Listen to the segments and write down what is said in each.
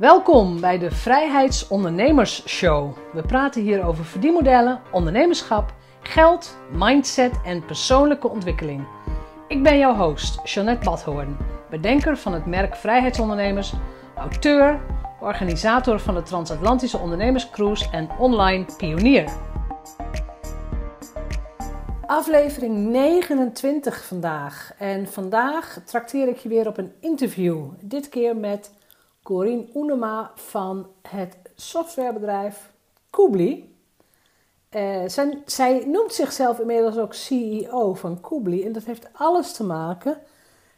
Welkom bij de Vrijheidsondernemers Show. We praten hier over verdienmodellen, ondernemerschap, geld, mindset en persoonlijke ontwikkeling. Ik ben jouw host, Jeanette Badhoorn, bedenker van het merk Vrijheidsondernemers, auteur, organisator van de Transatlantische Ondernemerscruise en online pionier. Aflevering 29 vandaag. En vandaag trakteer ik je weer op een interview. Dit keer met Corine Oenema van het softwarebedrijf Koobly. Uh, zij, zij, noemt zichzelf inmiddels ook CEO van Koobly. En dat heeft alles te maken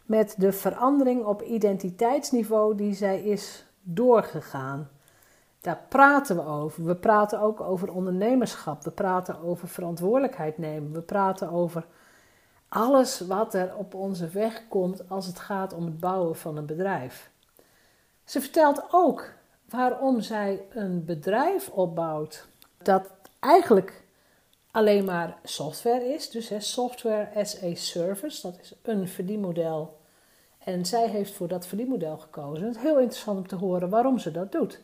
met de verandering op identiteitsniveau die zij is doorgegaan. Daar praten we over. We praten ook over ondernemerschap. We praten over verantwoordelijkheid nemen. We praten over alles wat er op onze weg komt als het gaat om het bouwen van een bedrijf. Ze vertelt ook waarom zij een bedrijf opbouwt dat eigenlijk alleen maar software is. Dus software as a service, dat is een verdienmodel. En zij heeft voor dat verdienmodel gekozen. Het is heel interessant om te horen waarom ze dat doet.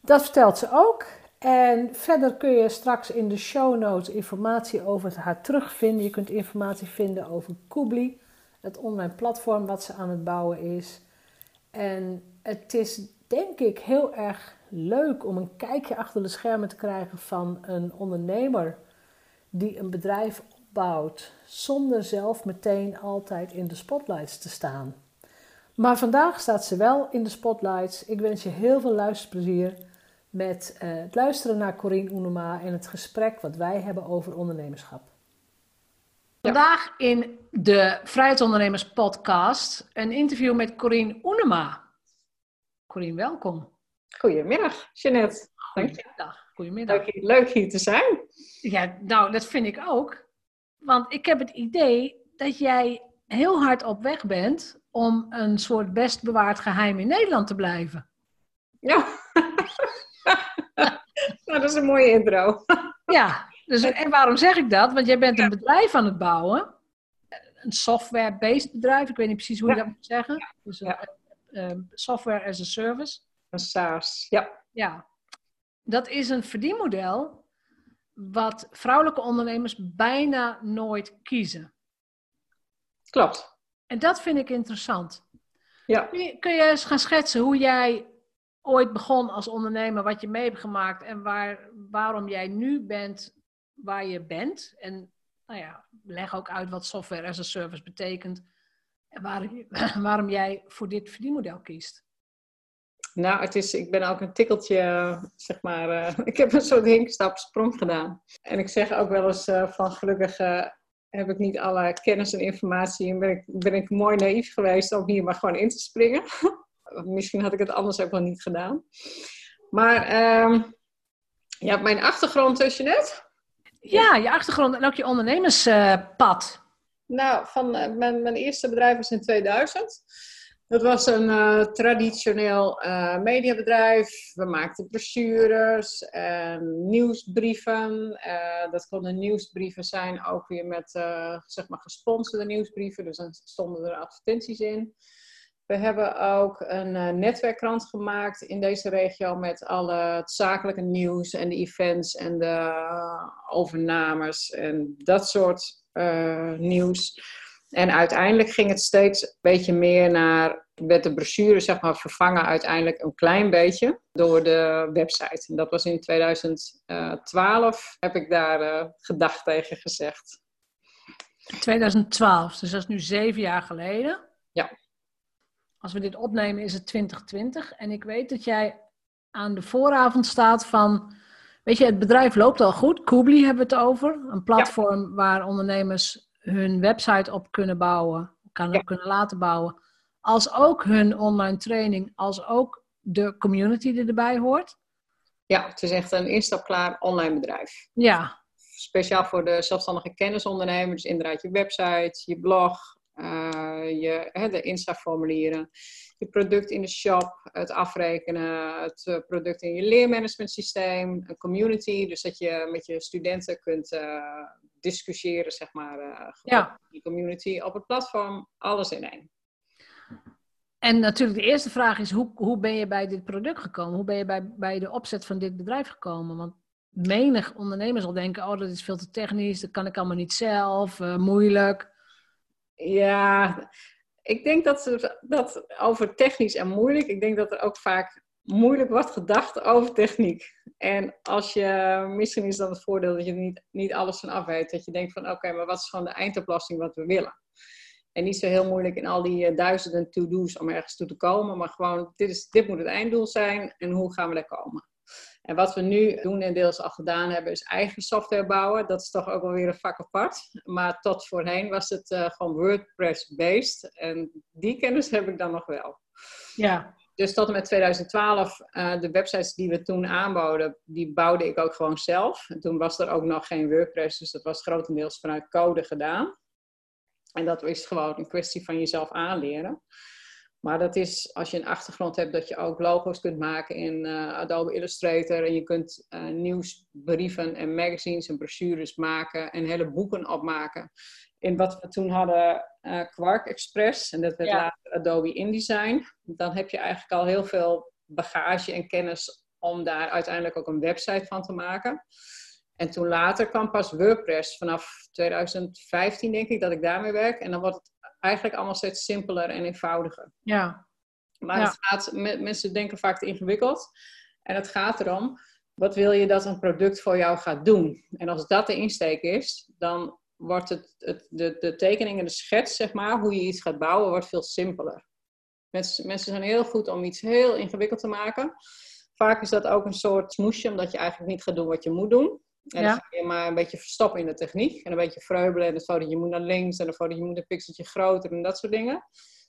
Dat vertelt ze ook. En verder kun je straks in de show notes informatie over haar terugvinden. Je kunt informatie vinden over Koobly, het online platform wat ze aan het bouwen is. En het is denk ik heel erg leuk om een kijkje achter de schermen te krijgen van een ondernemer die een bedrijf opbouwt zonder zelf meteen altijd in de spotlights te staan. Maar vandaag staat ze wel in de spotlights. Ik wens je heel veel luisterplezier met uh, het luisteren naar Corine Oenema en het gesprek wat wij hebben over ondernemerschap. Vandaag in de Vrijheidsondernemers podcast een interview met Corine Oenema. Corine, welkom. Goedemiddag, Jeanette. Goedemiddag. Goedemiddag. Leuk, leuk hier te zijn. Ja, nou, dat vind ik ook. Want ik heb het idee dat jij heel hard op weg bent om een soort best bewaard geheim in Nederland te blijven. Ja. nou, dat is een mooie intro. ja, dus, en waarom zeg ik dat? Want jij bent een bedrijf aan het bouwen. Een software-based bedrijf. Ik weet niet precies hoe je dat moet zeggen. Dus een, software as a service. Een SaaS, ja. Ja, dat is een verdienmodel wat vrouwelijke ondernemers bijna nooit kiezen. Klopt. En dat vind ik interessant. Ja. Kun je, kun je eens gaan schetsen hoe jij ooit begon als ondernemer, wat je mee hebt gemaakt en waar, waarom jij nu bent waar je bent? En nou ja, leg ook uit wat software as a service betekent waarom, waarom jij voor dit verdienmodel kiest. Nou, het is, ik ben ook een tikkeltje, zeg maar, uh, ik heb een soort hinkstap sprong gedaan. En ik zeg ook wel eens uh, van gelukkig uh, heb ik niet alle kennis en informatie en ben ik, ben ik mooi naïef geweest om hier maar gewoon in te springen. Misschien had ik het anders ook wel niet gedaan. Maar uh, ja, mijn achtergrond, net. Ja, je achtergrond en ook je ondernemerspad. Nou, van, uh, mijn, mijn eerste bedrijf was in 2000. Dat was een uh, traditioneel uh, mediabedrijf. We maakten brochures en nieuwsbrieven. dat konden nieuwsbrieven zijn, ook weer met zeg maar gesponsorde nieuwsbrieven. Dus dan stonden er advertenties in. We hebben ook een netwerkkrant gemaakt in deze regio met alle het zakelijke nieuws en de events en de overnames en dat soort uh, nieuws. En uiteindelijk ging het steeds een beetje meer naar, werd de brochure zeg maar vervangen uiteindelijk een klein beetje door de website. En dat was in 2012, heb ik daar uh, gedacht tegen gezegd. 2012, dus dat is nu zeven jaar geleden. Ja. Als we dit opnemen is het 2020 en ik weet dat jij aan de vooravond staat van Weet je, het bedrijf loopt al goed. Koobly hebben we het over. Een platform waar ondernemers hun website op kunnen bouwen, kan ja. kunnen laten bouwen. Als ook hun online training, als ook de community die erbij hoort. Ja, het is echt een instapklaar online bedrijf. Ja. Speciaal voor de zelfstandige kennisondernemers. Dus inderdaad je website, je blog, uh, je, hè, de Insta-formulieren je product in de shop, het afrekenen, het eh, product in je leermanagement systeem, een community, dus dat je met je studenten kunt uh, discussiëren, zeg maar, uh, ja. die community op het platform, alles in één. En natuurlijk, de eerste vraag is: hoe, hoe ben je bij dit product gekomen? Hoe ben je bij, bij de opzet van dit bedrijf gekomen? Want menig ondernemer zal denken: oh, dat is veel te technisch, dat kan ik allemaal niet zelf, uh, moeilijk. Ja, ik denk dat, ze, dat over technisch en moeilijk, ik denk dat er ook vaak moeilijk wordt gedacht over techniek. En als je, misschien is dat het voordeel dat je niet, niet alles van af weet. Dat je denkt van oké, maar wat is gewoon de eindoplossing wat we willen? En niet zo heel moeilijk in al die uh, duizenden to-do's om ergens toe te komen. Maar gewoon, dit, is, dit moet het einddoel zijn en hoe gaan we daar komen? En wat we nu doen en deels al gedaan hebben, is eigen software bouwen. Dat is toch ook wel weer een vak apart. Maar tot voorheen was het uh, gewoon WordPress-based. En die kennis heb ik dan nog wel. Ja. Dus tot en met 2012, uh, eh, de websites die we toen aanboden, die bouwde ik ook gewoon zelf. En toen was er ook nog geen WordPress, dus dat was grotendeels vanuit code gedaan. En dat is gewoon een kwestie van jezelf aanleren. Maar dat is als je een achtergrond hebt dat je ook logo's kunt maken in uh, Adobe Illustrator. En je kunt uh, nieuwsbrieven en magazines en brochures maken en hele boeken opmaken. In wat we toen hadden, uh, Quark Express. En dat werd later Adobe InDesign. Dan heb je eigenlijk al heel veel bagage en kennis om daar uiteindelijk ook een website van te maken. En toen later kwam pas WordPress vanaf 2015, denk ik, dat ik daarmee werk. En dan wordt het eigenlijk allemaal steeds simpeler en eenvoudiger. Ja. Maar Het gaat, mensen denken vaak te ingewikkeld. En het gaat erom, wat wil je dat een product voor jou gaat doen? En als dat de insteek is, dan wordt het, het de, de tekening en de schets, zeg maar, hoe je iets gaat bouwen, wordt veel simpeler. Mensen, mensen zijn heel goed om iets heel ingewikkeld te maken. Vaak is dat ook een soort smoesje, omdat je eigenlijk niet gaat doen wat je moet doen. En dan ga je maar een beetje verstoppen in de techniek. En een beetje vreubelen. En dan je moet naar links. En dan je moet een pixeltje groter. En dat soort dingen.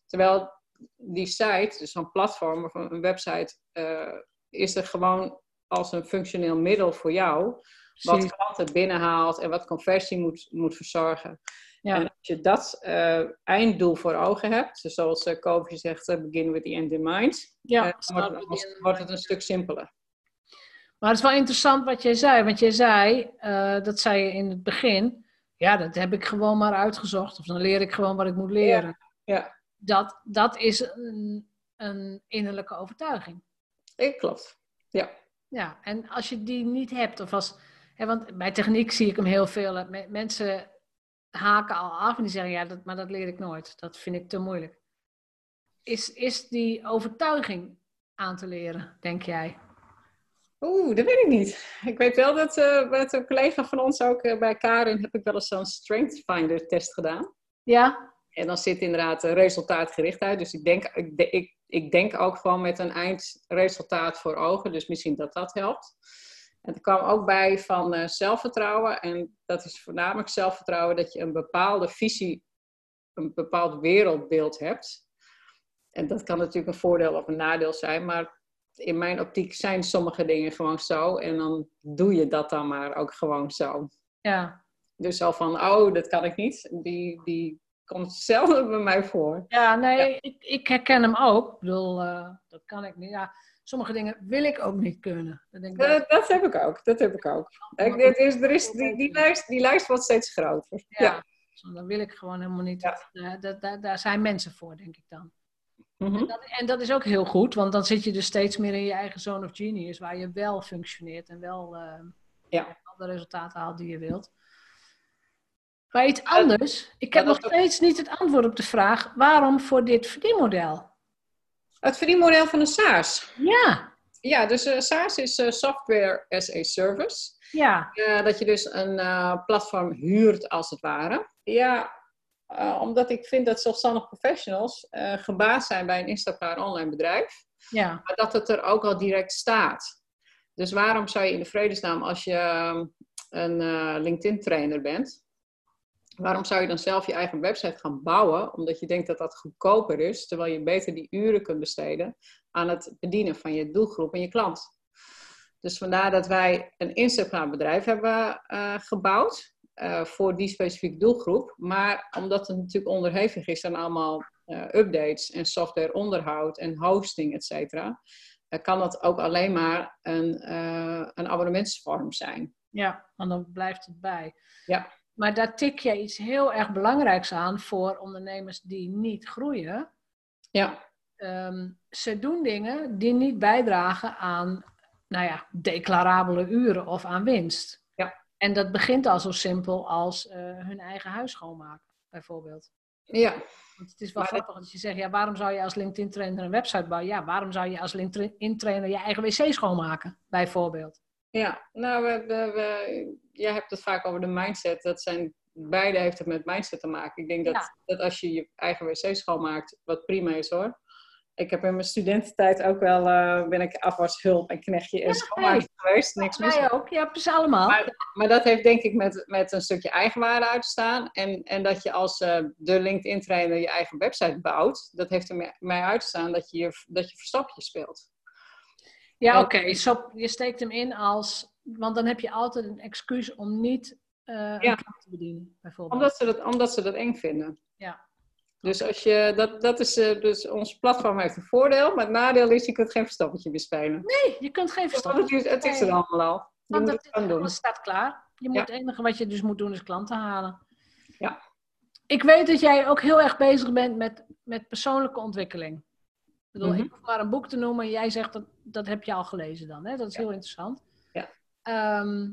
Terwijl die site, dus zo'n platform of een website, uh, is er gewoon als een functioneel middel voor jou. Wat klanten binnenhaalt en wat conversie moet, moet verzorgen. Ja. En als je dat uh, einddoel voor ogen hebt, dus zoals uh, zegt, begin with the end in mind, ja, wordt, wordt het een stuk simpeler. Maar het is wel interessant wat jij zei. Want jij zei, uh, dat zei je in het begin. Ja, dat heb ik gewoon maar uitgezocht. Of dan leer ik gewoon wat ik moet leren. Ja. ja. Dat, dat is een, een innerlijke overtuiging. Ik klopt. Ja. Ja, en als je die niet hebt, of als. Hè, want bij techniek zie ik hem heel veel. Mensen haken al af en die zeggen: ja, dat, maar dat leer ik nooit. Dat vind ik te moeilijk. Is, is die overtuiging aan te leren, denk jij? Oeh, dat weet ik niet. Ik weet wel dat uh, met een collega van ons ook uh, bij Karin heb ik wel eens zo'n Strength Finder test gedaan. Ja. En dan zit inderdaad resultaatgericht uit. Dus ik denk, ik, ik, ik denk ook gewoon met een eindresultaat voor ogen. Dus misschien dat dat helpt. En er kwam ook bij van uh, zelfvertrouwen. En dat is voornamelijk zelfvertrouwen dat je een bepaalde visie, een bepaald wereldbeeld hebt. En dat kan natuurlijk een voordeel of een nadeel zijn. Maar in mijn optiek zijn sommige dingen gewoon zo. En dan doe je dat dan maar ook gewoon zo. Ja. Dus al van, oh, dat kan ik niet. Die, die komt zelden bij mij voor. Ja, nee, Ik, ik herken hem ook. Ik bedoel, uh, dat kan ik niet. Ja, sommige dingen wil ik ook niet kunnen. Dat, denk ik dat, dat heb ik ook. Dat heb ik ook. Ik, dit is, er is, die, die, lijst, die lijst wordt steeds groter. Ja, ja. dan wil ik gewoon helemaal niet. Ja. Daar, daar, daar zijn mensen voor, denk ik dan. Mhm. en, dat, en, dat, is ook heel goed, want dan zit je dus steeds meer in je eigen zone of genius, waar je wel functioneert en wel uh, ja. de resultaten haalt die je wilt. Maar iets anders, ik heb nog steeds niet het antwoord op de vraag, waarom voor dit verdienmodel? Het verdienmodel van een SaaS? Ja. Ja, dus uh, SaaS is uh, Software as a Service. Ja. dat je dus een platform huurt, als het ware. Ja, uh, omdat ik vind dat zelfstandig professionals uh, gebaasd zijn bij een instapbaar online bedrijf. Ja. Maar dat het er ook al direct staat. Dus waarom zou je in de vredesnaam, als je ehm, een uh, LinkedIn-trainer bent, waarom zou je dan zelf je eigen website gaan bouwen? Omdat je denkt dat dat goedkoper is, terwijl je beter die uren kunt besteden aan het bedienen van je doelgroep en je klant. Dus vandaar dat wij een Instagram bedrijf hebben gebouwd. Uh, voor die specifieke doelgroep. Maar omdat het natuurlijk onderhevig is aan allemaal uh, updates en software onderhoud en hosting, et cetera, uh, kan dat ook alleen maar een, een abonnementsvorm zijn. Ja, want dan blijft het bij. Ja. Maar daar tik je iets heel erg belangrijks aan voor ondernemers die niet groeien. Ja. ehm, ze doen dingen die niet bijdragen aan, nou ja, declarabele uren of aan winst. En dat begint al zo simpel als eh, hun eigen huis schoonmaken, bijvoorbeeld. Ja. Want het is wel Maar grappig dat je zegt, ja, waarom zou je als LinkedIn-trainer een website bouwen? Ja, waarom zou je als LinkedIn-trainer je eigen wc schoonmaken, bijvoorbeeld? Ja, nou, we, we, we- jij hebt het vaak over de mindset. Dat zijn, beide heeft het met mindset te maken. Ik denk dat, Ja. dat als je je eigen wc schoonmaakt, wat prima is hoor. Ik heb in mijn studententijd ook wel, eh, ben ik afwashulp en knechtje en Ja, hey. geweest. Niks mis. Wij ook, ja, precies allemaal. Maar- Maar dat heeft denk ik met, met een stukje eigenwaarde uit te staan. En, en dat je als eh, de LinkedIn trainer je eigen website bouwt, dat heeft er mij uit te staan dat je, je- dat je verstapje speelt. Ja, oké. Zo, je steekt hem in als... Want dan heb je altijd een excuus om niet eh een Ja. klant te bedienen, bijvoorbeeld. Omdat ze dat, omdat ze dat eng vinden. Ja. Dus, als je, dat, dat is, eh, dus ons platform heeft een voordeel, maar het nadeel is je kunt geen verstappertje meer spelen. Nee, je kunt geen verstand. het is, het is er allemaal al. Je Want het gaan doen. alles staat klaar. Je moet, Ja. Het enige wat je dus moet doen is klanten halen. Ja. Ik weet dat jij ook heel erg bezig bent met, met persoonlijke ontwikkeling. Ik bedoel, Mhm. ik hoef maar een boek te noemen en jij zegt dat, dat heb je al gelezen dan. Hè? Dat is Ja. heel interessant. Ja. Ehm,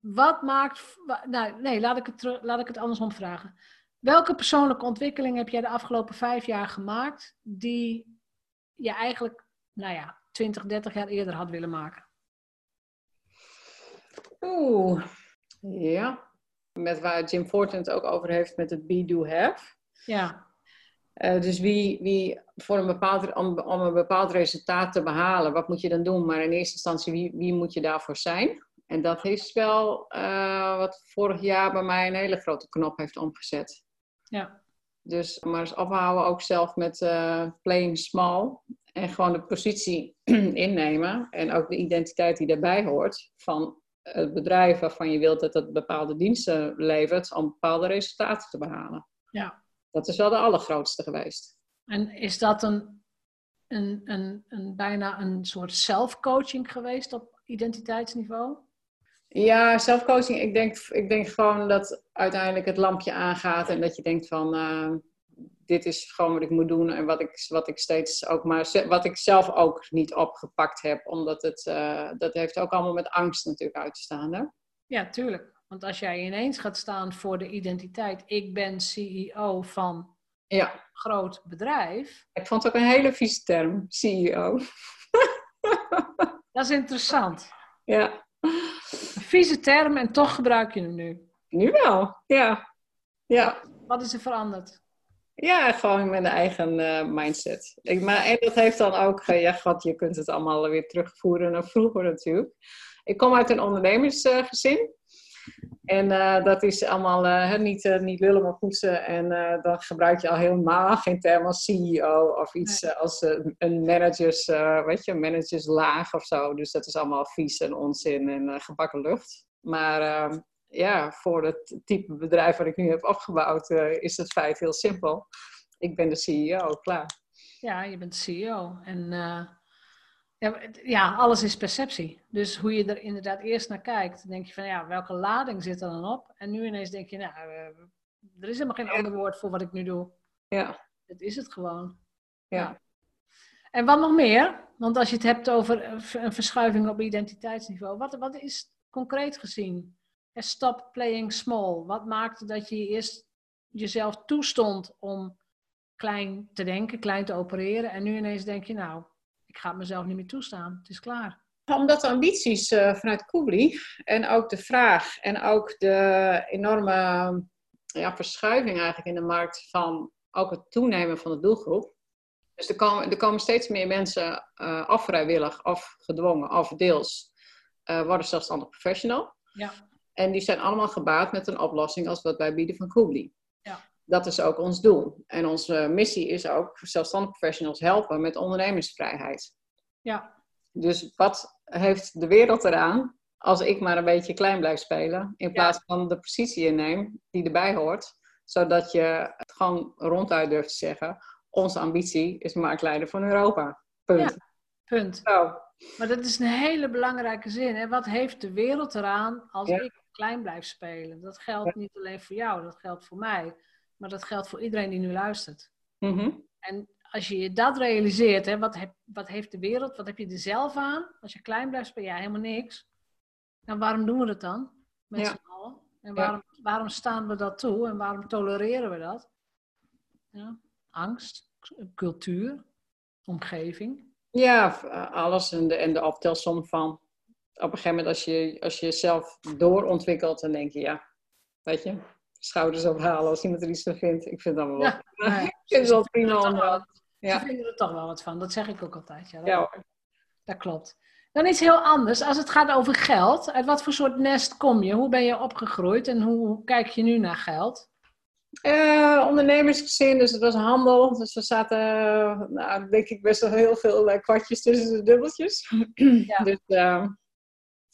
wat maakt... Nou, nee, laat ik, het, laat ik het andersom vragen. Welke persoonlijke ontwikkeling heb jij de afgelopen vijf jaar gemaakt... die je eigenlijk, nou ja, 20, 30 jaar eerder had willen maken? Oeh, ja. Met waar Jim Fortin het ook over heeft met het be, do, have. Ja, Eh, dus wie, wie voor een bepaald, om, om een bepaald resultaat te behalen, wat moet je dan doen? Maar in eerste instantie, wie, wie moet je daarvoor zijn? En dat is wel eh, wat vorig jaar bij mij een hele grote knop heeft omgezet. Ja. Dus maar eens ophouden ook zelf met eh playing small. En gewoon de positie innemen. En ook de identiteit die daarbij hoort. Van het bedrijf waarvan je wilt dat het bepaalde diensten levert. Om bepaalde resultaten te behalen. Ja. Dat is wel de allergrootste geweest. En is dat een, een, een, een bijna een soort zelfcoaching geweest op identiteitsniveau? Ja, zelfcoaching. Ik denk, ik denk gewoon dat uiteindelijk het lampje aangaat. En dat je denkt van... eh, dit is gewoon wat ik moet doen. En wat ik, wat ik steeds ook maar... Wat ik zelf ook niet opgepakt heb. Omdat het... eh, dat heeft ook allemaal met angst natuurlijk uit te staan. Hè? Ja, tuurlijk. Want als jij ineens gaat staan voor de identiteit, ik ben CEO van een Ja. groot bedrijf, Ik vond het ook een hele vieze term. CEO. dat is interessant. Ja. Vieze term en toch gebruik je hem nu. Nu wel. Ja. Ja. Wat is er veranderd? Ja, gewoon met een eigen eh, mindset. Ik, maar, en dat heeft dan ook, eh, ja, god, je kunt het allemaal weer terugvoeren naar vroeger natuurlijk. Ik kom uit een ondernemersgezin. En eh, dat is allemaal eh, niet, eh, niet lullen, maar poetsen. En dan gebruik je al helemaal geen term als CEO of iets als een managers, weet je, managerslaag of zo. Dus dat is allemaal vies en onzin en gebakken lucht. Maar eh, ja, voor het type bedrijf wat ik nu heb opgebouwd, is het feit heel simpel. Ik ben de CEO, klaar. Ja, je bent CEO. En ja, alles is perceptie. Dus hoe je er inderdaad eerst naar kijkt, denk je van ja, welke lading zit er dan op? En nu ineens denk je, nou, eh, er is helemaal geen ander woord voor wat ik nu doe. Ja, Het is het gewoon. ja. En wat nog meer? Want als je het hebt over een verschuiving op identiteitsniveau, wat, wat is concreet gezien? Stop playing small. Wat maakte dat je eerst jezelf toestond om klein te denken, klein te opereren, en nu ineens denk je, nou, ik ga het mezelf niet meer toestaan. Het is klaar. Omdat de ambities eh, vanuit Kubli en ook de vraag en ook de enorme ja, verschuiving eigenlijk in de markt van ook het toenemen van de doelgroep. Dus er komen, er komen steeds meer mensen, eh of vrijwillig of gedwongen of deels, eh, worden zelfstandig professional. Ja. En die zijn allemaal gebaat met een oplossing als wat wij bieden van Kubli. Dat is ook ons doel. En onze missie is ook zelfstandig professionals helpen met ondernemersvrijheid. Ja, Dus wat heeft de wereld eraan als ik maar een beetje klein blijf spelen, in plaats van de positie inneem die erbij hoort, zodat je het gewoon ronduit durft te zeggen: onze ambitie is marktleider van Europa. Punt. punt. Zo. Maar dat is een hele belangrijke zin. Hè? Wat heeft de wereld eraan als Ja. ik klein blijf spelen? Dat geldt niet alleen voor jou, dat geldt voor mij. Maar dat geldt voor iedereen die nu luistert. Mhm. En als je dat realiseert, hè, wat, heb, wat heeft de wereld, wat heb je er zelf aan? Als je klein blijft, ben je helemaal niks. Nou, waarom doen we het dan? Met Ja. z'n allen. En waarom, waarom staan we dat toe? En waarom tolereren we dat? Ja. Angst, cultuur, omgeving. Ja, eh, alles en de, en de optelsom van. Op een gegeven moment, als je, als je jezelf doorontwikkelt, dan denk je, ja, weet je, schouders ophalen als iemand er iets van vindt. Ik vind het allemaal wel. Ja, ik vind het wel prima Ja. Ze vinden er toch wel wat van. Dat zeg ik ook altijd. Ja, dat, Ja, hoor. dat klopt. Dan iets heel anders. Als het gaat over geld. Uit wat voor soort nest kom je? Hoe ben je opgegroeid? En hoe, hoe kijk je nu naar geld? Eh, ondernemersgezin, dus het was handel. Dus er zaten, nou, denk ik, best wel heel veel eh, kwartjes tussen de dubbeltjes. Ja. dus, eh,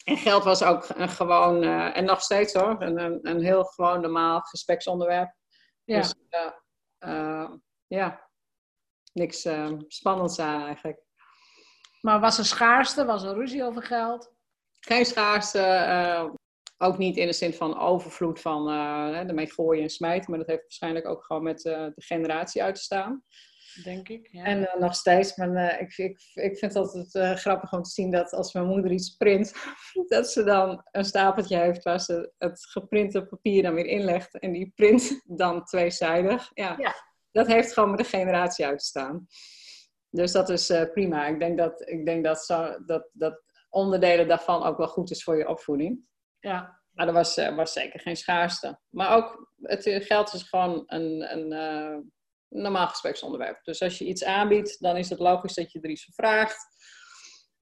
en geld was ook een gewoon, eh, en nog steeds hoor, een, een, heel gewoon normaal gespreksonderwerp. Ja, Dus eh, eh, ja, niks spannends aan eigenlijk. maar was er schaarste? Was er ruzie over geld? Geen schaarste, ook niet in de zin van overvloed van ermee gooien en smijten. Maar dat heeft waarschijnlijk ook gewoon met de generatie uit te staan. Denk ik. Ja. En eh, nog steeds, maar eh, ik, ik, ik vind het altijd eh, grappig om te zien dat als mijn moeder iets print, dat ze dan een stapeltje heeft waar ze het geprinte papier dan weer inlegt. En die print dan tweezijdig. Ja, Ja. dat heeft gewoon met de generatie uit te staan. Dus dat is prima. Ik denk dat, ik denk dat, zo, dat, dat onderdelen daarvan ook wel goed is voor je opvoeding. ja. Maar er was, was zeker geen schaarste. Maar ook, het geld is gewoon een, een normaal gespreksonderwerp. Dus als je iets aanbiedt, dan is het logisch dat je er iets voor vraagt.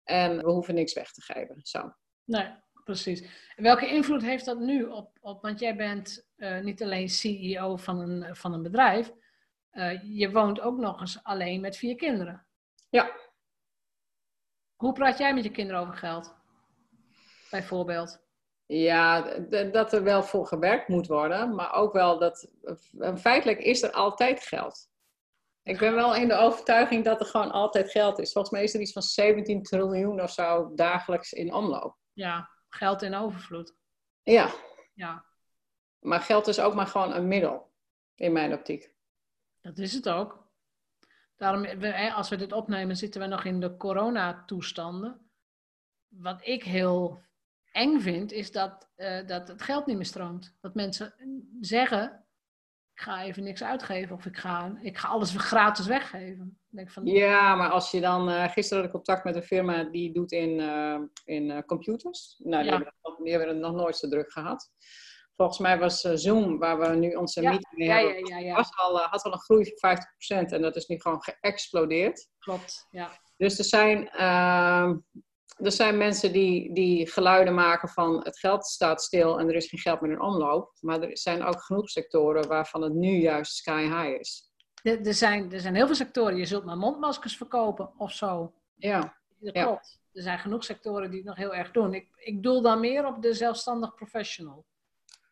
En we hoeven niks weg te geven. Zo. Nee, precies. En welke invloed heeft dat nu op, op want jij bent eh, niet alleen CEO van een, van een bedrijf, eh, je woont ook nog eens alleen met vier kinderen. Ja. Hoe praat jij met je kinderen over geld? Bijvoorbeeld. Ja, dat er wel voor gewerkt moet worden, maar ook wel dat eh, feitelijk is er altijd geld. Ik ben wel in de overtuiging dat er gewoon altijd geld is. Volgens mij is er iets van 17 triljoen of zo dagelijks in omloop. Ja, geld in overvloed. Ja, Ja, maar geld is ook maar gewoon een middel, in mijn optiek. dat is het ook. Daarom, hè, als we dit opnemen, zitten we nog in de coronatoestanden. Wat ik heel eng vind, is dat, eh, dat het geld niet meer stroomt. Dat mensen zeggen, ik ga even niks uitgeven of ik ga, ik ga alles gratis weggeven. Denk van, Ja, maar als je dan... eh, gisteren had ik contact met een firma die doet in, eh, in computers. Nou, die, Ja. hebben, het nog- die hebben het nog nooit zo druk gehad. Volgens mij was Zoom, waar we nu onze Ja, meeting mee ja, hebben, ja, Was al, had al een groei van 50% en dat is nu gewoon geëxplodeerd. klopt. Ja. Dus er zijn, ehm, er zijn mensen die, die geluiden maken van het geld staat stil en er is geen geld meer in omloop. Maar er zijn ook genoeg sectoren waarvan het nu juist sky high is. Er, er, zijn, er zijn heel veel sectoren, je zult maar mondmaskers verkopen of zo. Ja, Dat Ja. klopt. Er zijn genoeg sectoren die het nog heel erg doen. Ik, ik doel dan meer op de zelfstandig professional.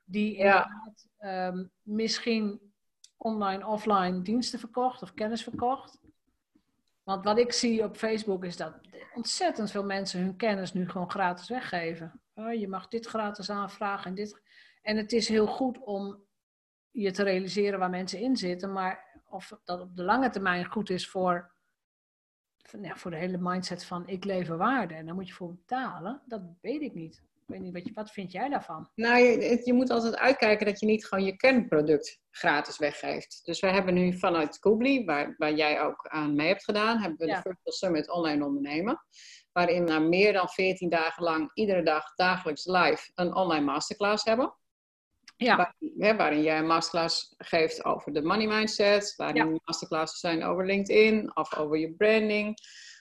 Die Ja. inderdaad ehm, misschien online, offline diensten verkocht of kennis verkocht. Want wat ik zie op Facebook is dat ontzettend veel mensen hun kennis nu gewoon gratis weggeven. Oh, je mag dit gratis aanvragen en dit. En het is heel goed om je te realiseren waar mensen in zitten. Maar of dat op de lange termijn goed is voor voor de hele mindset van ik lever waarde en daar moet je voor betalen, dat weet ik niet. Ik weet niet, wat, je, wat vind jij daarvan? nou je, je moet altijd uitkijken dat je niet gewoon je kernproduct gratis weggeeft. Dus we hebben nu vanuit Koobli, waar, waar jij ook aan mee hebt gedaan, hebben we Ja. de Virtual Summit Online Ondernemen. Waarin we meer dan 14 dagen lang, iedere dag, dagelijks live, een online masterclass hebben. Ja, Waarin, hè, waarin jij een masterclass geeft over de money mindset, waarin masterclasses zijn over LinkedIn, of over je branding,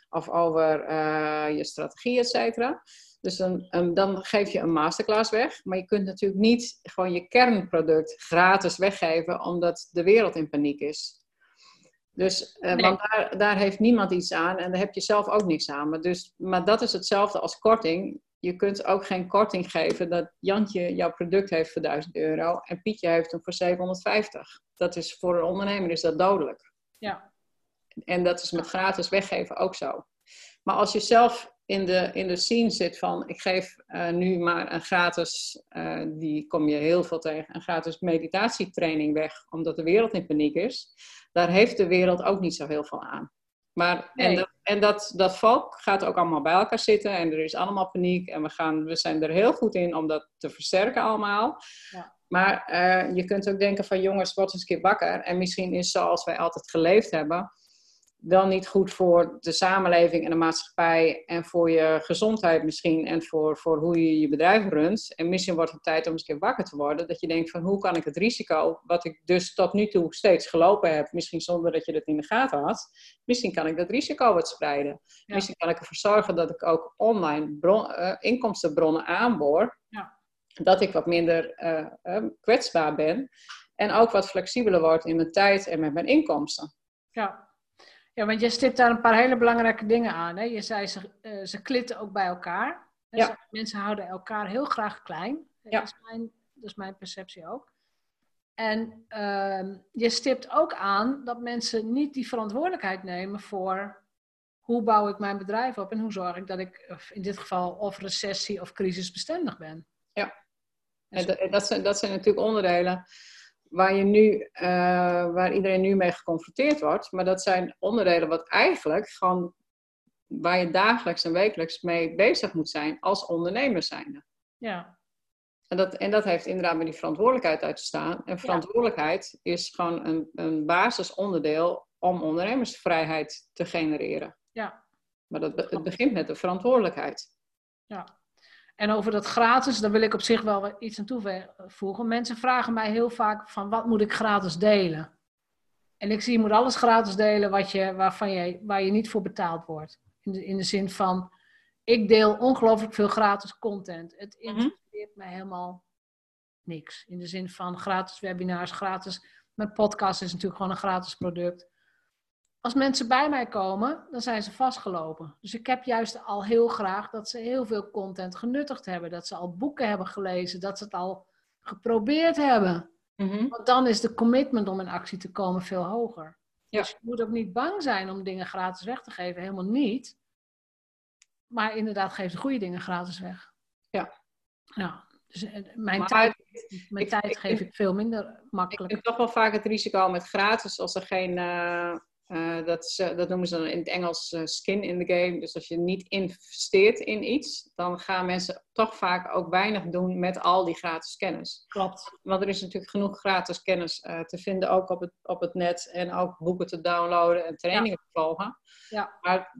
of over eh, je strategie, et cetera. Dus dan, en dan geef je een masterclass weg, maar je kunt natuurlijk niet gewoon je kernproduct gratis weggeven, omdat de wereld in paniek is. Dus, eh, Nee. want daar, daar heeft niemand iets aan en daar heb je zelf ook niks aan. Maar, dus, maar dat is hetzelfde als korting. Je kunt ook geen korting geven dat Jantje jouw product heeft voor 1000 euro en Pietje heeft hem voor 750. Dat is voor een ondernemer is dat dodelijk. ja, En dat is met gratis weggeven ook zo. Maar als je zelf in de, in de scene zit van ik geef uh, nu maar een gratis, uh, die kom je heel veel tegen, een gratis meditatietraining weg, omdat de wereld in paniek is, daar heeft de wereld ook niet zo heel veel aan. Maar, nee. En, dat, en dat, dat volk gaat ook allemaal bij elkaar zitten en er is allemaal paniek en we, gaan, we zijn er heel goed in om dat te versterken allemaal. Ja. Maar uh, je kunt ook denken van jongens, word eens een keer wakker. En misschien is zoals wij altijd geleefd hebben, wel niet goed voor de samenleving en de maatschappij en voor je gezondheid misschien en voor, voor hoe je je bedrijf runt. En misschien wordt het tijd om eens een keer wakker te worden. Dat je denkt van hoe kan ik het risico, wat ik dus tot nu toe steeds gelopen heb, misschien zonder dat je dat in de gaten had, misschien kan ik dat risico wat spreiden. Misschien kan ik ervoor zorgen dat ik ook online bron, uh, inkomstenbronnen aanboor. Ja. Dat ik wat minder uh, uh, kwetsbaar ben. En ook wat flexibeler word in mijn tijd en met mijn inkomsten. Ja, ja, want je stipt daar een paar hele belangrijke dingen aan. Hè? Je zei ze, uh, ze klitten ook bij elkaar. Ja. Mensen houden elkaar heel graag klein. Ja. Dat, is mijn, dat is mijn perceptie ook. En uh, je stipt ook aan dat mensen niet die verantwoordelijkheid nemen voor hoe bouw ik mijn bedrijf op en hoe zorg ik dat ik in dit geval of recessie of crisisbestendig ben. Ja, en dat, dat, zijn, dat zijn natuurlijk onderdelen waar, je nu, uh, waar iedereen nu mee geconfronteerd wordt. Maar dat zijn onderdelen wat eigenlijk gewoon waar je dagelijks en wekelijks mee bezig moet zijn als ondernemer zijnde. Ja. En dat, en dat heeft inderdaad met die verantwoordelijkheid uit te staan. En verantwoordelijkheid is gewoon een, een basisonderdeel om ondernemersvrijheid te genereren. Ja. Maar dat, het begint met de verantwoordelijkheid. Ja. En over dat gratis, daar wil ik op zich wel iets aan toevoegen. Mensen vragen mij heel vaak van wat moet ik gratis delen? En ik zie, je moet alles gratis delen wat je, waarvan je, waar je niet voor betaald wordt. In de, in de zin van, ik deel ongelooflijk veel gratis content. Het mhm. interesseert me helemaal niks. In de zin van gratis webinars, gratis... Mijn podcast is natuurlijk gewoon een gratis product als mensen bij mij komen, dan zijn ze vastgelopen. Dus ik heb juist al heel graag dat ze heel veel content genuttigd hebben. Dat ze al boeken hebben gelezen, dat ze het al geprobeerd hebben. Mhm. Want dan is de commitment om in actie te komen veel hoger. Ja. Dus je moet ook niet bang zijn om dingen gratis weg te geven. Helemaal niet. Maar inderdaad, geef de goede dingen gratis weg. Ja. Ja. Dus eh, mijn tijd, mijn tijd geef ik veel minder makkelijk. Ik heb toch wel vaak het risico met gratis als er geen... Uh uh, dat, dat, noemen ze dan in het Engels uh, skin in the game. Dus als je niet investeert in iets, dan gaan mensen toch vaak ook weinig doen met al die gratis kennis. Klopt. Want er is natuurlijk genoeg gratis kennis te vinden, ook op het, op het net. En ook boeken te downloaden en trainingen te volgen. Ja. Maar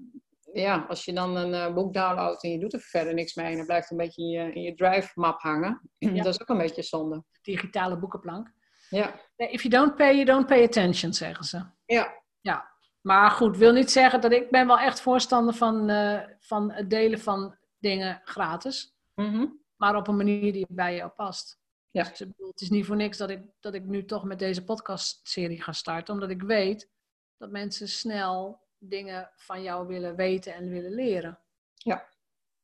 ja, als je dan een boek downloadt en je doet er verder niks mee... en dan blijft een beetje in je, in je drive-map hangen. Ja. dat is ook een beetje zonde. Digitale boekenplank. Ja. If you don't pay, you don't pay attention, zeggen ze. Ja, ja, maar goed, wil niet zeggen dat ik ben wel echt voorstander van, uh, van het delen van dingen gratis. Mm Maar op een manier die bij jou past. Ja. Dus, het is niet voor niks dat ik, dat ik nu toch met deze podcastserie ga starten. Omdat ik weet dat mensen snel dingen van jou willen weten en willen leren. Ja.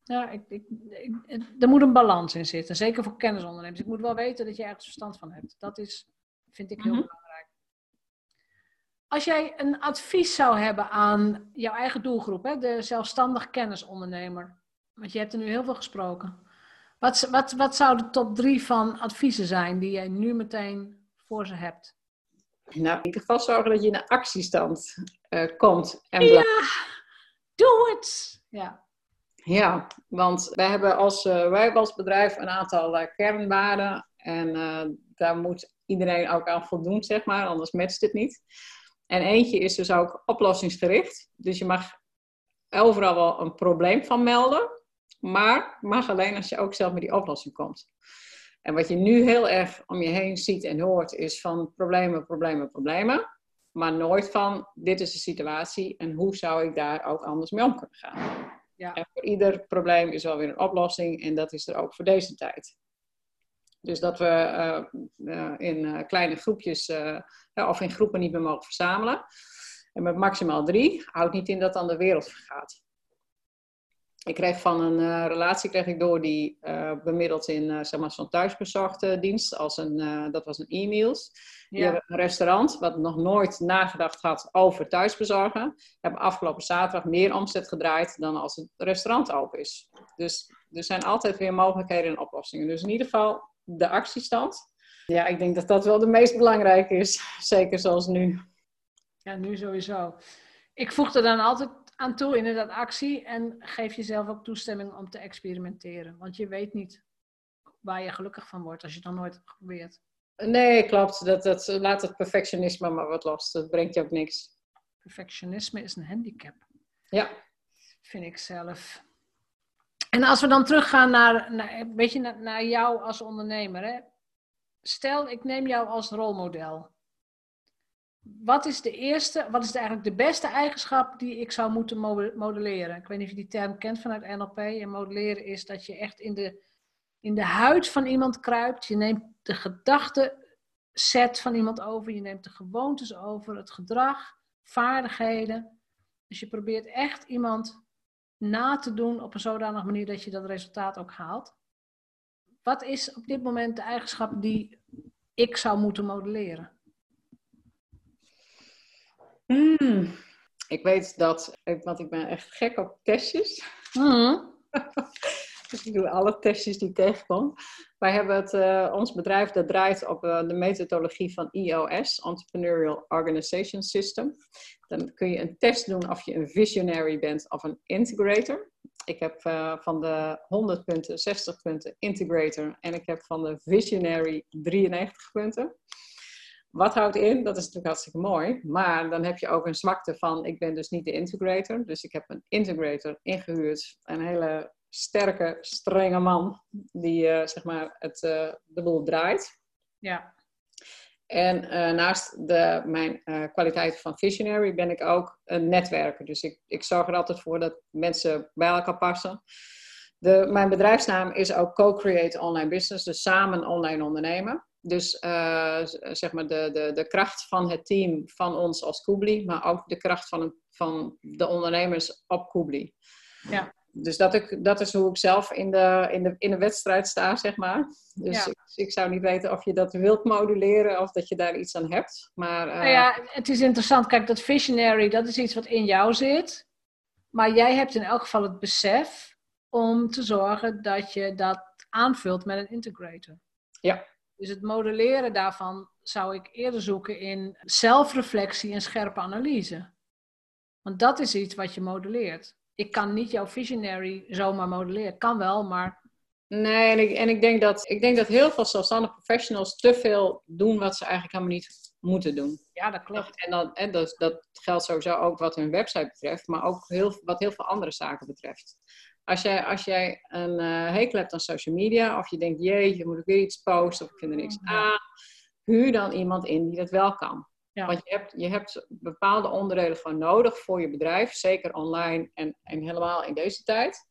Ja, ik, ik, ik, er moet een balans in zitten. Zeker voor kennisondernemers. Ik moet wel weten dat je ergens verstand van hebt. Dat is, vind ik heel mm belangrijk. Als jij een advies zou hebben aan jouw eigen doelgroep, hè, de zelfstandig kennisondernemer, want je hebt er nu heel veel gesproken. Wat, wat, wat zou de top drie van adviezen zijn die jij nu meteen voor ze hebt? Nou, in ieder geval zorgen dat je in een actiestand uh, komt. En ja, doe het! Ja. Ja, want wij hebben als, uh, wij hebben als bedrijf een aantal uh, kernwaarden. En daar moet iedereen ook aan voldoen, zeg maar, anders matcht het niet. En eentje is dus ook oplossingsgericht. Dus je mag overal wel een probleem van melden, maar mag alleen als je ook zelf met die oplossing komt. En wat je nu heel erg om je heen ziet en hoort, is van problemen, problemen, problemen. Maar nooit van dit is de situatie en hoe zou ik daar ook anders mee om kunnen gaan. Ja. En voor ieder probleem is wel weer een oplossing en dat is er ook voor deze tijd. Dus dat we uh, uh, in uh, kleine groepjes of in groepen niet meer mogen verzamelen. En met maximaal drie houdt niet in dat dan de wereld vergaat. ik kreeg van een relatie kreeg ik door die bemiddeld in zeg maar zo'n thuisbezorgde dienst als een dat was een e-mails. Hebben een restaurant wat nog nooit nagedacht had over thuisbezorgen. Hebben afgelopen zaterdag meer omzet gedraaid dan als het restaurant open is. Dus er zijn altijd weer mogelijkheden en oplossingen. Dus in ieder geval de actiestand. Ja, ik denk dat dat wel de meest belangrijke is. Zeker zoals nu. Ja, nu sowieso. Ik voeg er dan altijd aan toe, inderdaad, actie. En geef jezelf ook toestemming om te experimenteren. Want je weet niet waar je gelukkig van wordt als je het dan nooit geprobeerd. Nee, klopt. Dat, dat, laat het perfectionisme maar wat los. Dat brengt je ook niks. Perfectionisme is een handicap. Ja. Vind ik zelf. En als we dan teruggaan naar, weet je, naar, jou als ondernemer. Hè? Stel, ik neem jou als rolmodel. Wat is de eerste, wat is eigenlijk de beste eigenschap die ik zou moeten modelleren? Ik weet niet of je die term kent vanuit NLP. En modelleren is dat je echt in de, in de huid van iemand kruipt. Je neemt de gedachteset van iemand over. Je neemt de gewoontes over, het gedrag, vaardigheden. Dus je probeert echt iemand na te doen op een zodanige manier dat je dat resultaat ook haalt. Wat is op dit moment de eigenschap die ik zou moeten modelleren? Hmm. Ik weet dat, want ik ben echt gek op testjes. Mm. dus ik doe alle testjes die ik tegenkom. Wij hebben het, uh, ons bedrijf dat draait op uh, de methodologie van EOS, Entrepreneurial Organization System. Dan kun je een test doen of je een visionary bent of een integrator. Ik heb uh, van de 100 punten 60 punten integrator en ik heb van de visionary 93 punten. Wat houdt in? Dat is natuurlijk hartstikke mooi. Maar dan heb je ook een zwakte van, ik ben dus niet de integrator. Dus ik heb een integrator ingehuurd. Een hele sterke, strenge man die uh, zeg maar het, uh, de boel draait. Ja. En uh, naast de, mijn kwaliteit van visionary ben ik ook een netwerker. Dus ik, ik zorg er altijd voor dat mensen bij elkaar passen. De, mijn bedrijfsnaam is ook Co-Create Online Business, dus samen online ondernemen. Dus zeg maar de, de, de kracht van het team van ons als Koebli, maar ook de kracht van, van de ondernemers op Koebli. Ja. Dus dat, ik, dat is hoe ik zelf in de, in de, in de wedstrijd sta, zeg maar. Dus ik, ik, zou niet weten of je dat wilt moduleren of dat je daar iets aan hebt. Maar, uh... nou ja, het is interessant. Kijk, dat visionary, dat is iets wat in jou zit. Maar jij hebt in elk geval het besef om te zorgen dat je dat aanvult met een integrator. Ja. Dus het modelleren daarvan zou ik eerder zoeken in zelfreflectie en scherpe analyse. Want dat is iets wat je modelleert. Ik kan niet jouw visionary zomaar modelleren. Kan wel, maar. Nee, en ik, en ik, denk, dat, ik denk dat heel veel zelfstandige professionals te veel doen wat ze eigenlijk helemaal niet moeten doen. Ja, dat klopt. En, dan, en dat, dat geldt sowieso ook wat hun website betreft, maar ook heel, wat heel veel andere zaken betreft. Als jij, als jij een uh, hekel hebt aan social media, of je denkt, je moet ik weer iets posten, of ik vind er niks aan, huur dan iemand in die dat wel kan. Ja. Want je hebt, je hebt bepaalde onderdelen van nodig voor je bedrijf, zeker online en, en helemaal in deze tijd.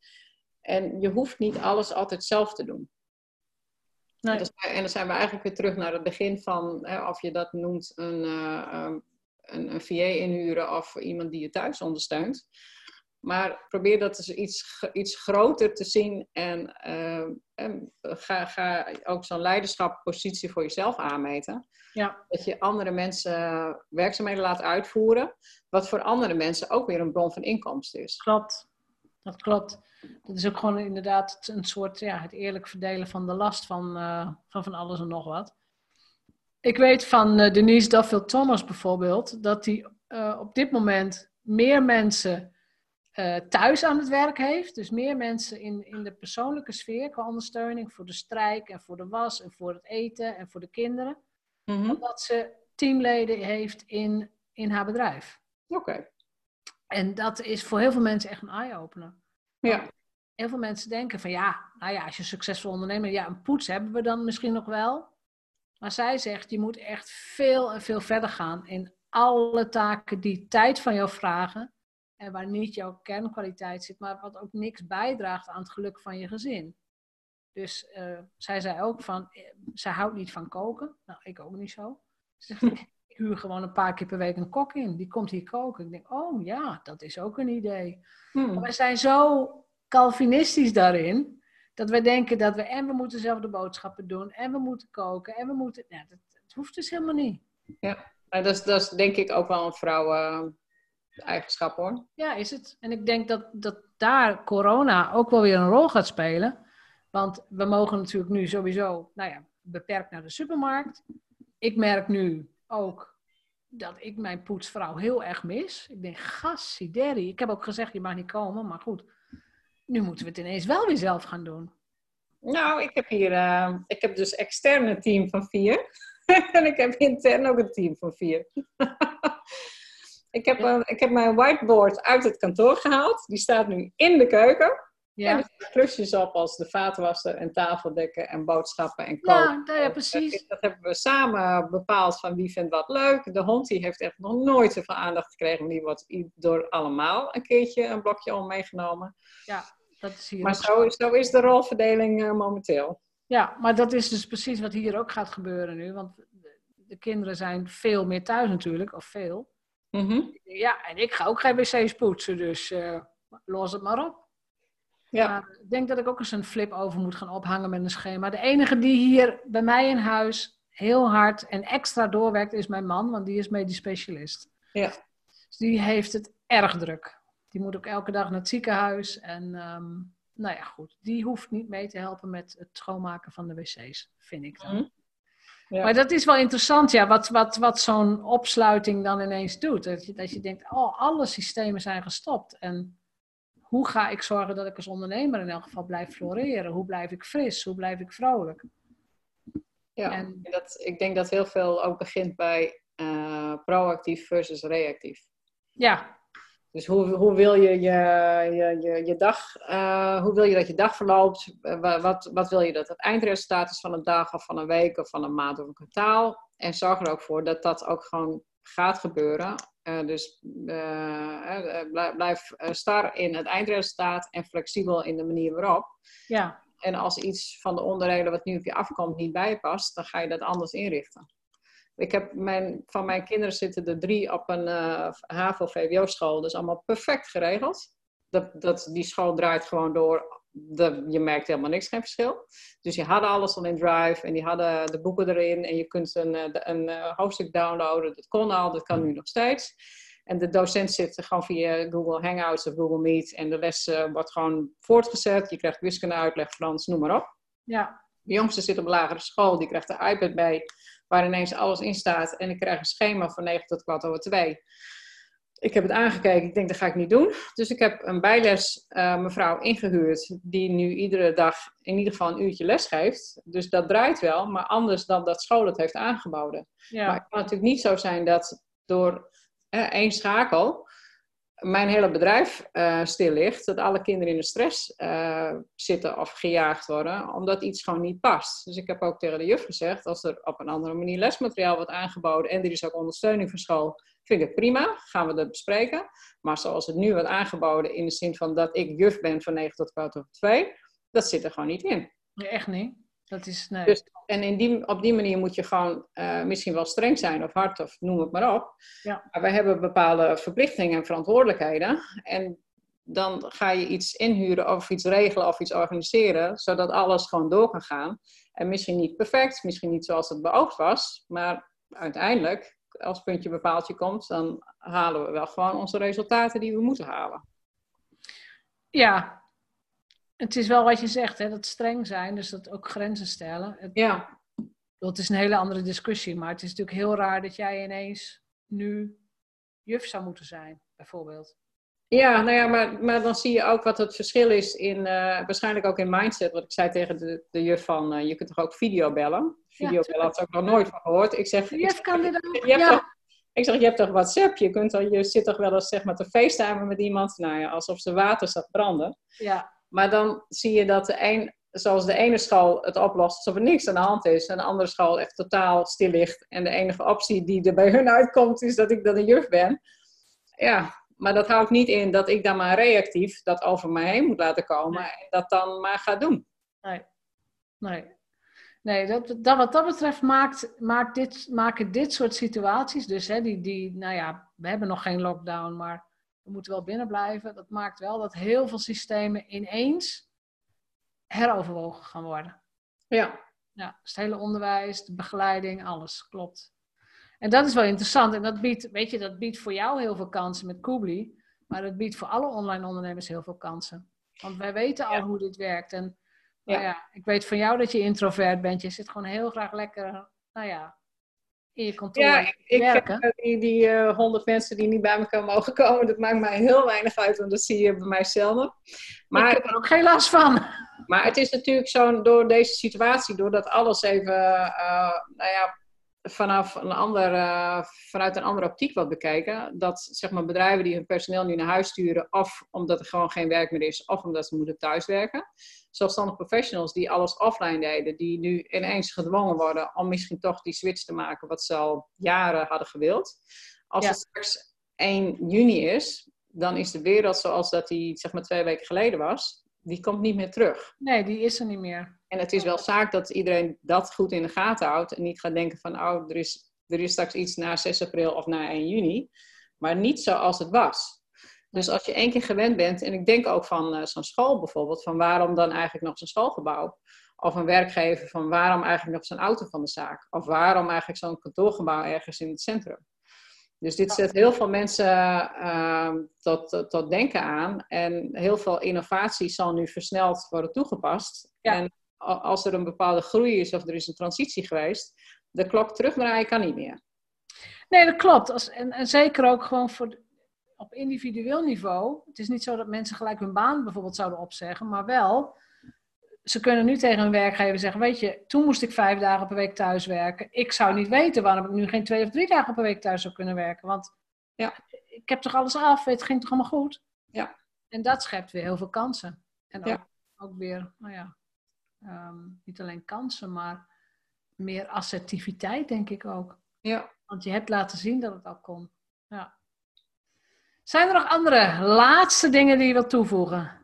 En je hoeft niet alles altijd zelf te doen. Nee. En dan zijn we eigenlijk weer terug naar het begin van, hè, of je dat noemt een, uh, een, een VA inhuren of iemand die je thuis ondersteunt. Maar probeer dat dus iets, iets groter te zien en, uh, en ga, ga ook zo'n leiderschappositie voor jezelf aanmeten. Ja. Dat je andere mensen werkzaamheden laat uitvoeren, wat voor andere mensen ook weer een bron van inkomsten is. Klopt, dat klopt. Dat is ook gewoon inderdaad een soort, ja, het eerlijk verdelen van de last van, uh, van van alles en nog wat. Ik weet van uh, Denise Duffield Thomas bijvoorbeeld, dat die op dit moment meer mensen uh, thuis aan het werk heeft. Dus meer mensen in, in de persoonlijke sfeer qua ondersteuning voor de strijk en voor de was en voor het eten en voor de kinderen. Mm -hmm. Omdat ze teamleden heeft in, in haar bedrijf. Oké. En dat is voor heel veel mensen echt een eye-opener. Ja. Heel veel mensen denken van ja, nou ja, als je succesvol ondernemer, ja, een poets hebben we dan misschien nog wel. Maar zij zegt, je moet echt veel en veel verder gaan in alle taken die tijd van jou vragen en waar niet jouw kernkwaliteit zit, maar wat ook niks bijdraagt aan het geluk van je gezin. Dus uh, zij zei ook van, uh, zij houdt niet van koken. Nou, ik ook niet zo. ik huur gewoon een paar keer per week een kok in. Die komt hier koken. Ik denk, oh ja, dat is ook een idee. Hmm. We zijn zo Calvinistisch daarin. Dat wij denken dat we en we moeten zelf de boodschappen doen. En we moeten koken. En we moeten... Ja, dat, dat hoeft dus helemaal niet. Ja, maar dat is, dat is denk ik ook wel een vrouw eigenschap hoor. Ja, is het. En ik denk dat, dat daar corona ook wel weer een rol gaat spelen. Want we mogen natuurlijk nu sowieso, nou ja, beperkt naar de supermarkt. Ik merk nu ook dat ik mijn poetsvrouw heel erg mis. Ik denk, gassideri. Ik heb ook gezegd, je mag niet komen, maar goed. Nu moeten we het ineens wel weer zelf gaan doen. Nou, ik heb hier, uh, ik heb dus extern een team van vier. en ik heb intern ook een team van vier. ik, heb, uh, ik heb mijn whiteboard uit het kantoor gehaald. Die staat nu in de keuken. Ja. En er staan klusjes op als de vaatwasser en tafeldekken en boodschappen en koken. Ja, ja, precies. Dat hebben we samen bepaald van wie vindt wat leuk. De hond die heeft echt nog nooit zoveel aandacht gekregen. Die wordt door allemaal een keertje een blokje om meegenomen. Ja, dat is hier Maar zo, zo, is de rolverdeling uh, momenteel. Ja, maar dat is dus precies wat hier ook gaat gebeuren nu. Want de kinderen zijn veel meer thuis natuurlijk, of veel. Mm -hmm. Ja, en ik ga ook geen wc's poetsen, dus uh, los het maar op. Ja. Maar ik denk dat ik ook eens een flip over moet gaan ophangen met een schema. De enige die hier bij mij in huis heel hard en extra doorwerkt is mijn man, want die is medisch specialist. Ja. Dus die heeft het erg druk. Die moet ook elke dag naar het ziekenhuis. En um, nou ja, goed. Die hoeft niet mee te helpen met het schoonmaken van de wc's, vind ik dan. Mm. Ja. Maar dat is wel interessant, ja, wat, wat, wat zo'n opsluiting dan ineens doet. Dat je, dat je denkt, oh, alle systemen zijn gestopt. En hoe ga ik zorgen dat ik als ondernemer in elk geval blijf floreren? Hoe blijf ik fris? Hoe blijf ik vrolijk? Ja, en, dat, ik denk dat heel veel ook begint bij uh, proactief versus reactief. Ja. Dus hoe, hoe wil je je, je, je, je dag, uh, hoe wil je dat je dag verloopt? Uh, wat, wat wil je dat het eindresultaat is van een dag of van een week of van een maand of een kwartaal? En zorg er ook voor dat dat ook gewoon gaat gebeuren. Uh, dus blijf, blijf star in het eindresultaat en flexibel in de manier waarop. Ja. En als iets van de onderdelen wat nu op je afkomt niet bijpast, dan ga je dat anders inrichten. Ik heb mijn, van mijn kinderen zitten er drie op een uh, HAVO-VWO-school. Dus allemaal perfect geregeld. Dat, dat, die school draait gewoon door. De, je merkt helemaal niks, geen verschil. Dus die hadden alles al in Drive en die hadden de boeken erin. En je kunt een, een, een hoofdstuk downloaden. Dat kon al, dat kan nu nog steeds. En de docent zit gewoon via Google Hangouts of Google Meet. En de les uh, wordt gewoon voortgezet. Je krijgt wiskunde uitleg, Frans, noem maar op. Ja. De jongste zit op een lagere school. Die krijgt de iPad bij waar ineens alles in staat. En ik krijg een schema van 9 tot kwart over 2. Ik heb het aangekeken, ik denk dat ga ik niet doen. Dus ik heb een bijles uh, mevrouw ingehuurd, die nu iedere dag in ieder geval een uurtje les geeft. Dus dat draait wel, maar anders dan dat school het heeft aangeboden. Ja. Maar het kan natuurlijk niet zo zijn dat door eh, één schakel mijn hele bedrijf uh, stil ligt, dat alle kinderen in de stress uh, zitten of gejaagd worden, omdat iets gewoon niet past. Dus ik heb ook tegen de juf gezegd, als er op een andere manier lesmateriaal wordt aangeboden en er is ook ondersteuning van school, vind ik het prima, gaan we dat bespreken. Maar zoals het nu wordt aangeboden, in de zin van dat ik juf ben van 9 tot kwart over 2, dat zit er gewoon niet in. Echt niet. Dat is, nee. Dus, en in die, op die manier moet je gewoon uh, misschien wel streng zijn of hard of noem het maar op. Ja. Maar wij hebben bepaalde verplichtingen en verantwoordelijkheden. En dan ga je iets inhuren of iets regelen of iets organiseren, zodat alles gewoon door kan gaan. En misschien niet perfect, misschien niet zoals het beoogd was, maar uiteindelijk, als puntje bepaaltje komt, dan halen we wel gewoon onze resultaten die we moeten halen. Ja, het is wel wat je zegt, hè, dat streng zijn, dus dat ook grenzen stellen. Het, ja. Dat is een hele andere discussie, maar het is natuurlijk heel raar dat jij ineens nu juf zou moeten zijn, bijvoorbeeld. Ja, nou ja, maar, maar dan zie je ook wat het verschil is in, uh, waarschijnlijk ook in mindset. Wat ik zei tegen de, de juf van, uh, je kunt toch ook videobellen? Videobellen ja, had ook nog nooit van gehoord. Ik zeg, de juf kan dit ook, je hebt ja. toch, ik zeg, je hebt toch WhatsApp? Je, kunt je zit toch wel eens zeg maar, te facetimen met iemand? Nou ja, alsof ze water staat branden. Ja. Maar dan zie je dat de een, zoals de ene school het oplost alsof er niks aan de hand is. En de andere school echt totaal stil ligt. En de enige optie die er bij hun uitkomt is dat ik dan een juf ben. Ja, maar dat houdt niet in dat ik dan maar reactief dat over mij heen moet laten komen. En dat dan maar ga doen. Nee, nee. Nee, dat, dat, wat dat betreft maakt, maakt dit, maken dit soort situaties, dus hè, die, die, nou ja, we hebben nog geen lockdown, maar we moeten wel binnen blijven. Dat maakt wel dat heel veel systemen ineens heroverwogen gaan worden. Ja. Ja, dus het hele onderwijs, de begeleiding, alles, klopt. En dat is wel interessant. En dat biedt, weet je, dat biedt voor jou heel veel kansen met Kubli. Maar het biedt voor alle online ondernemers heel veel kansen. Want wij weten al hoe dit werkt. En nou ja. ik weet van jou dat je introvert bent. Je zit gewoon heel graag lekker, nou ja, in je kantoor ja, ik, ik werken. die, die uh, honderd mensen die niet bij me mogen komen, dat maakt mij heel weinig uit, want dat zie je bij mijzelf. Maar ik heb er ook geen last van. Maar het is natuurlijk zo, door deze situatie, doordat alles even, uh, nou ja, vanaf een ander, uh, vanuit een andere optiek wat bekijken. Dat zeg maar, bedrijven die hun personeel nu naar huis sturen, of omdat er gewoon geen werk meer is, of omdat ze moeten thuiswerken. Zelfstandig professionals die alles offline deden, die nu ineens gedwongen worden om misschien toch die switch te maken, wat ze al jaren hadden gewild. Als het straks 1 juni is, dan is de wereld zoals dat die zeg maar twee weken geleden was, die komt niet meer terug. Nee, die is er niet meer. En het is wel zaak dat iedereen dat goed in de gaten houdt en niet gaat denken van, oh, er is, er is straks iets na 6 april of na 1 juni, maar niet zoals het was. Dus als je één keer gewend bent, en ik denk ook van uh, zo'n school bijvoorbeeld, van waarom dan eigenlijk nog zo'n schoolgebouw? Of een werkgever van waarom eigenlijk nog zo'n auto van de zaak? Of waarom eigenlijk zo'n kantoorgebouw ergens in het centrum? Dus dit zet heel veel mensen uh, tot, tot denken aan. En heel veel innovatie zal nu versneld worden toegepast. En als er een bepaalde groei is of er is een transitie geweest, de klok terugdraaien kan niet meer. Nee, dat klopt. Als, en, en zeker ook gewoon voor, op individueel niveau. Het is niet zo dat mensen gelijk hun baan bijvoorbeeld zouden opzeggen, maar wel, ze kunnen nu tegen hun werkgever zeggen: Weet je, toen moest ik vijf dagen per week thuis werken. Ik zou niet weten waarom ik nu geen twee of drie dagen per week thuis zou kunnen werken. Want ja, ik heb toch alles af, het ging toch allemaal goed? Ja. En dat schept weer heel veel kansen. En ook, ook weer, nou ja, ehm, niet alleen kansen, maar meer assertiviteit, denk ik ook. Ja. Want je hebt laten zien dat het al kon. Ja. Zijn er nog andere laatste dingen die je wilt toevoegen?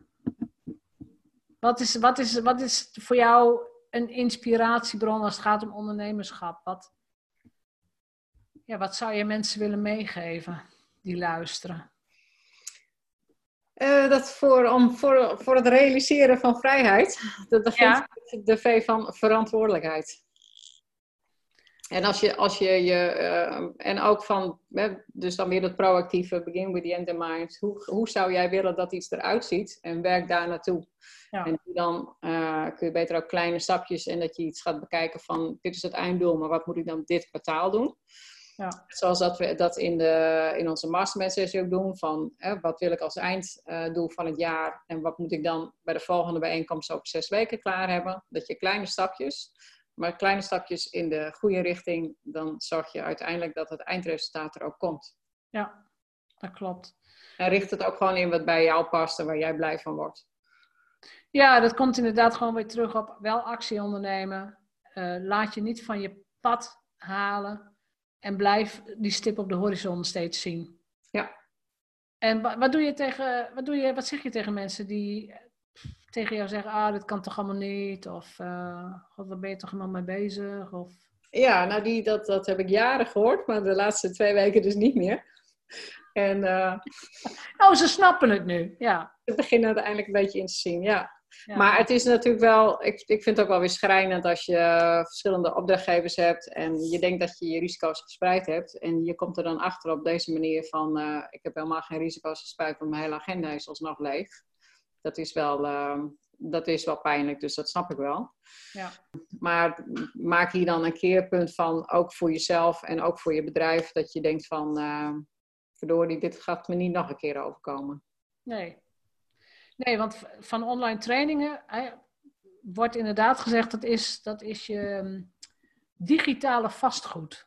Wat is, wat is, wat is voor jou een inspiratiebron als het gaat om ondernemerschap? Wat, ja, wat zou je mensen willen meegeven die luisteren? Uh, dat voor, om, voor, voor het realiseren van vrijheid, dat, ja. de V van verantwoordelijkheid. En als je, als je, je uh, en ook van, dus dan weer dat proactieve, begin with the end in mind. Hoe, hoe zou jij willen dat iets eruit ziet en werk daar naartoe? Ja. En dan uh, kun je beter ook kleine stapjes en dat je iets gaat bekijken van, dit is het einddoel, maar wat moet ik dan dit kwartaal doen? Ja. Zoals dat we dat in, de, in onze mastermind sessie ook doen, van hè, wat wil ik als einddoel van het jaar en wat moet ik dan bij de volgende bijeenkomst over zes weken klaar hebben? Dat je kleine stapjes maar kleine stapjes in de goede richting, dan zorg je uiteindelijk dat het eindresultaat er ook komt. Ja, dat klopt. En richt het ook gewoon in wat bij jou past en waar jij blij van wordt. Ja, dat komt inderdaad gewoon weer terug op wel actie ondernemen. Uh, laat je niet van je pad halen en blijf die stip op de horizon steeds zien. Ja. En wat doe je tegen, wat, doe je, wat zeg je tegen mensen die tegen jou zeggen, ah, dit kan toch allemaal niet? Of, uh, god, waar ben je toch helemaal mee bezig? Of... Ja, nou, die, dat, dat heb ik jaren gehoord, maar de laatste twee weken dus niet meer. En, uh, oh, ze snappen het nu, ja. Ze beginnen het eindelijk een beetje in te zien, ja. Maar het is natuurlijk wel, ik, ik vind het ook wel weer schrijnend als je verschillende opdrachtgevers hebt en je denkt dat je je risico's gespreid hebt. En je komt er dan achter op deze manier van, uh, ik heb helemaal geen risico's gespreid, want mijn hele agenda is alsnog leeg dat is wel, ehm, dat is wel pijnlijk, dus dat snap ik wel. Ja. Maar maak hier dan een keerpunt van, ook voor jezelf en ook voor je bedrijf, dat je denkt van, uh, verdorie, dit gaat me niet nog een keer overkomen. Nee. Nee, want van online trainingen wordt inderdaad gezegd, dat is, dat is je ehm, digitale vastgoed.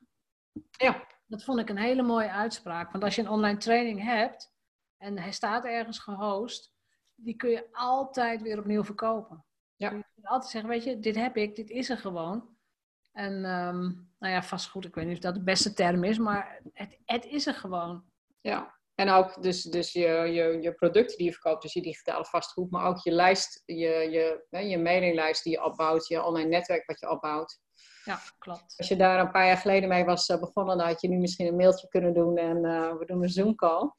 Ja. Dat vond ik een hele mooie uitspraak. Want als je een online training hebt en hij staat ergens gehost, die kun je altijd weer opnieuw verkopen. Ja. Je kunt altijd zeggen, weet je, dit heb ik, dit is er gewoon. En um, nou ja, vastgoed, ik weet niet of dat de beste term is, maar het, het is er gewoon. Ja, en ook dus, dus je, je, je producten die je verkoopt, dus je digitale vastgoed, maar ook je lijst, je, je, je mailinglijst die je opbouwt, je online netwerk wat je opbouwt. Ja, klopt. Als je daar een paar jaar geleden mee was eh, begonnen, dan had je nu misschien een mailtje kunnen doen en uh, we doen een Zoom call.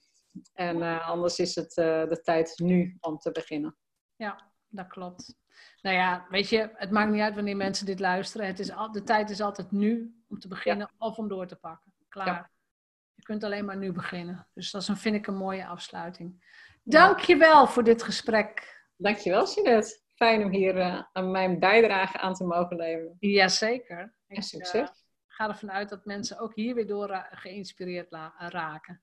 En eh, anders is het eh, de tijd nu om te beginnen. Ja, dat klopt. Nou ja, weet je, het maakt niet uit wanneer mensen dit luisteren. Het is al, de tijd is altijd nu om te beginnen of om door te pakken. Klaar. Ja. Je kunt alleen maar nu beginnen. Dus dat is een, vind ik een mooie afsluiting. Dank je wel voor dit gesprek. Dankjewel, Jeanette. Fijn om hier eh, aan mijn bijdrage aan te mogen leveren. Jazeker. En Ik, succes. eh, ga ervan uit dat mensen ook hier weer door geïnspireerd raken.